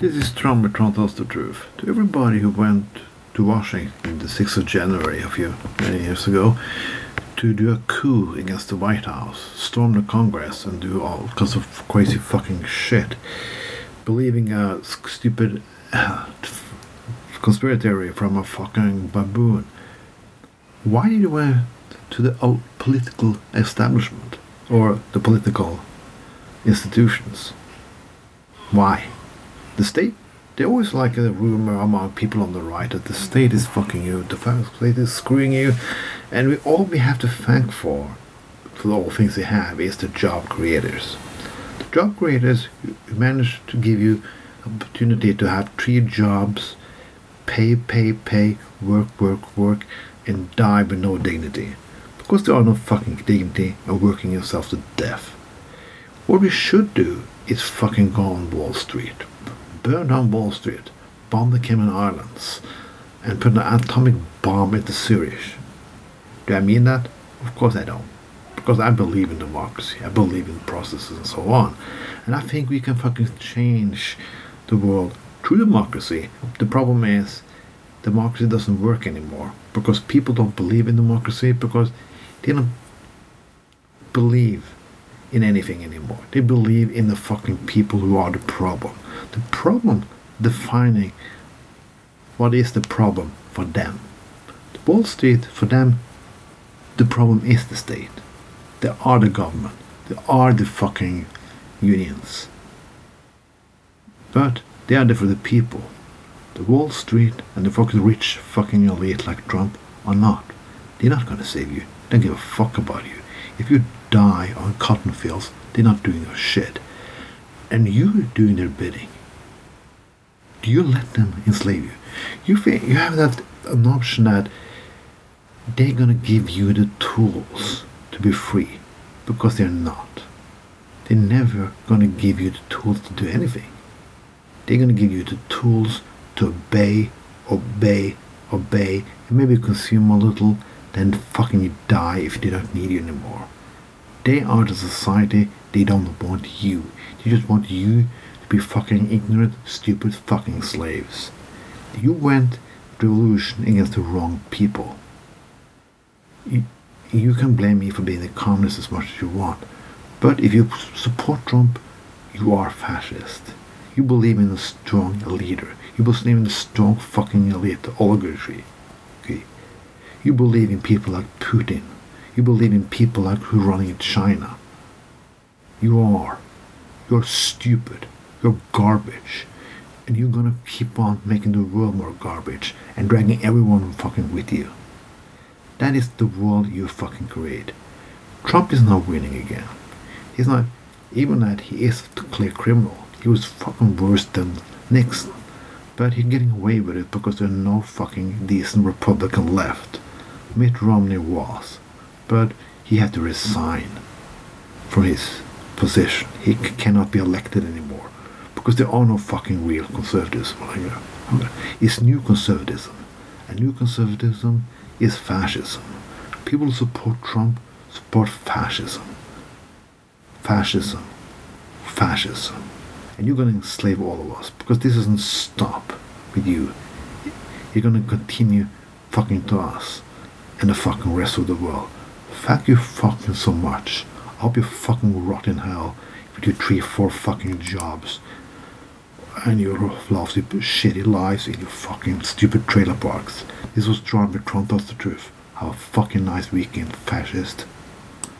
This is Trump Trump tells the truth. To everybody who went to Washington the 6th of January a few many years ago to do a coup against the White House, storm the Congress, and do all kinds of crazy fucking shit, believing a stupid conspiracy from a fucking baboon. Why did you went to the old political establishment or the political institutions? Why? The state? They always like a rumor among people on the right that the state is fucking you, the state is screwing you, and we all we have to thank for, for all things they have, is the job creators. The job creators manage to give you opportunity to have three jobs, pay, pay, pay, work, work, work, and die with no dignity. Because there are no fucking dignity and working yourself to death. What we should do is fucking go on Wall Street burn down Wall Street, bomb the Cayman Islands, and put an atomic bomb into Zurich. Do I mean that? Of course I don't. Because I believe in democracy, I believe in processes and so on. And I think we can fucking change the world through democracy. The problem is, democracy doesn't work anymore because people don't believe in democracy because they don't believe in anything anymore. They believe in the fucking people who are the problem the problem defining what is the problem for them. The Wall Street, for them, the problem is the state. They are the government. They are the fucking unions. But they are there for the people. The Wall Street and the fucking rich fucking elite like Trump are not. They're not gonna save you. They don't give a fuck about you. If you die on cotton fields, they're not doing your shit. And you're doing their bidding do you let them enslave you? You think you have that an option that they're gonna give you the tools to be free because they're not. They're never gonna give you the tools to do anything. They're gonna give you the tools to obey, obey, obey, and maybe consume a little, then fucking you die if they don't need you anymore. They are the society, they don't want you. They just want you to be fucking ignorant, stupid fucking slaves. You went revolution against the wrong people. You, you can blame me for being a communist as much as you want, but if you support Trump, you are fascist. You believe in a strong leader. You believe in a strong fucking elite, the oligarchy. Okay? You believe in people like Putin. You believe in people like who running in China. You are. You're stupid. You're garbage. And you're gonna keep on making the world more garbage and dragging everyone fucking with you. That is the world you fucking create. Trump is not winning again. He's not, even that he is a clear criminal. He was fucking worse than Nixon. But he's getting away with it because there's no fucking decent Republican left. Mitt Romney was. But he had to resign from his position. He cannot be elected anymore because there are no fucking real conservatives. It's new conservatism. And new conservatism is fascism. People who support Trump support fascism. Fascism. Fascism. And you're going to enslave all of us because this doesn't stop with you. You're going to continue fucking to us and the fucking rest of the world. Fuck you fucking so much. I hope you fucking rot in hell if you do three, four fucking jobs and your lovely shitty lives in your fucking stupid trailer parks. This was John McTron tells the truth. Have a fucking nice weekend, fascist.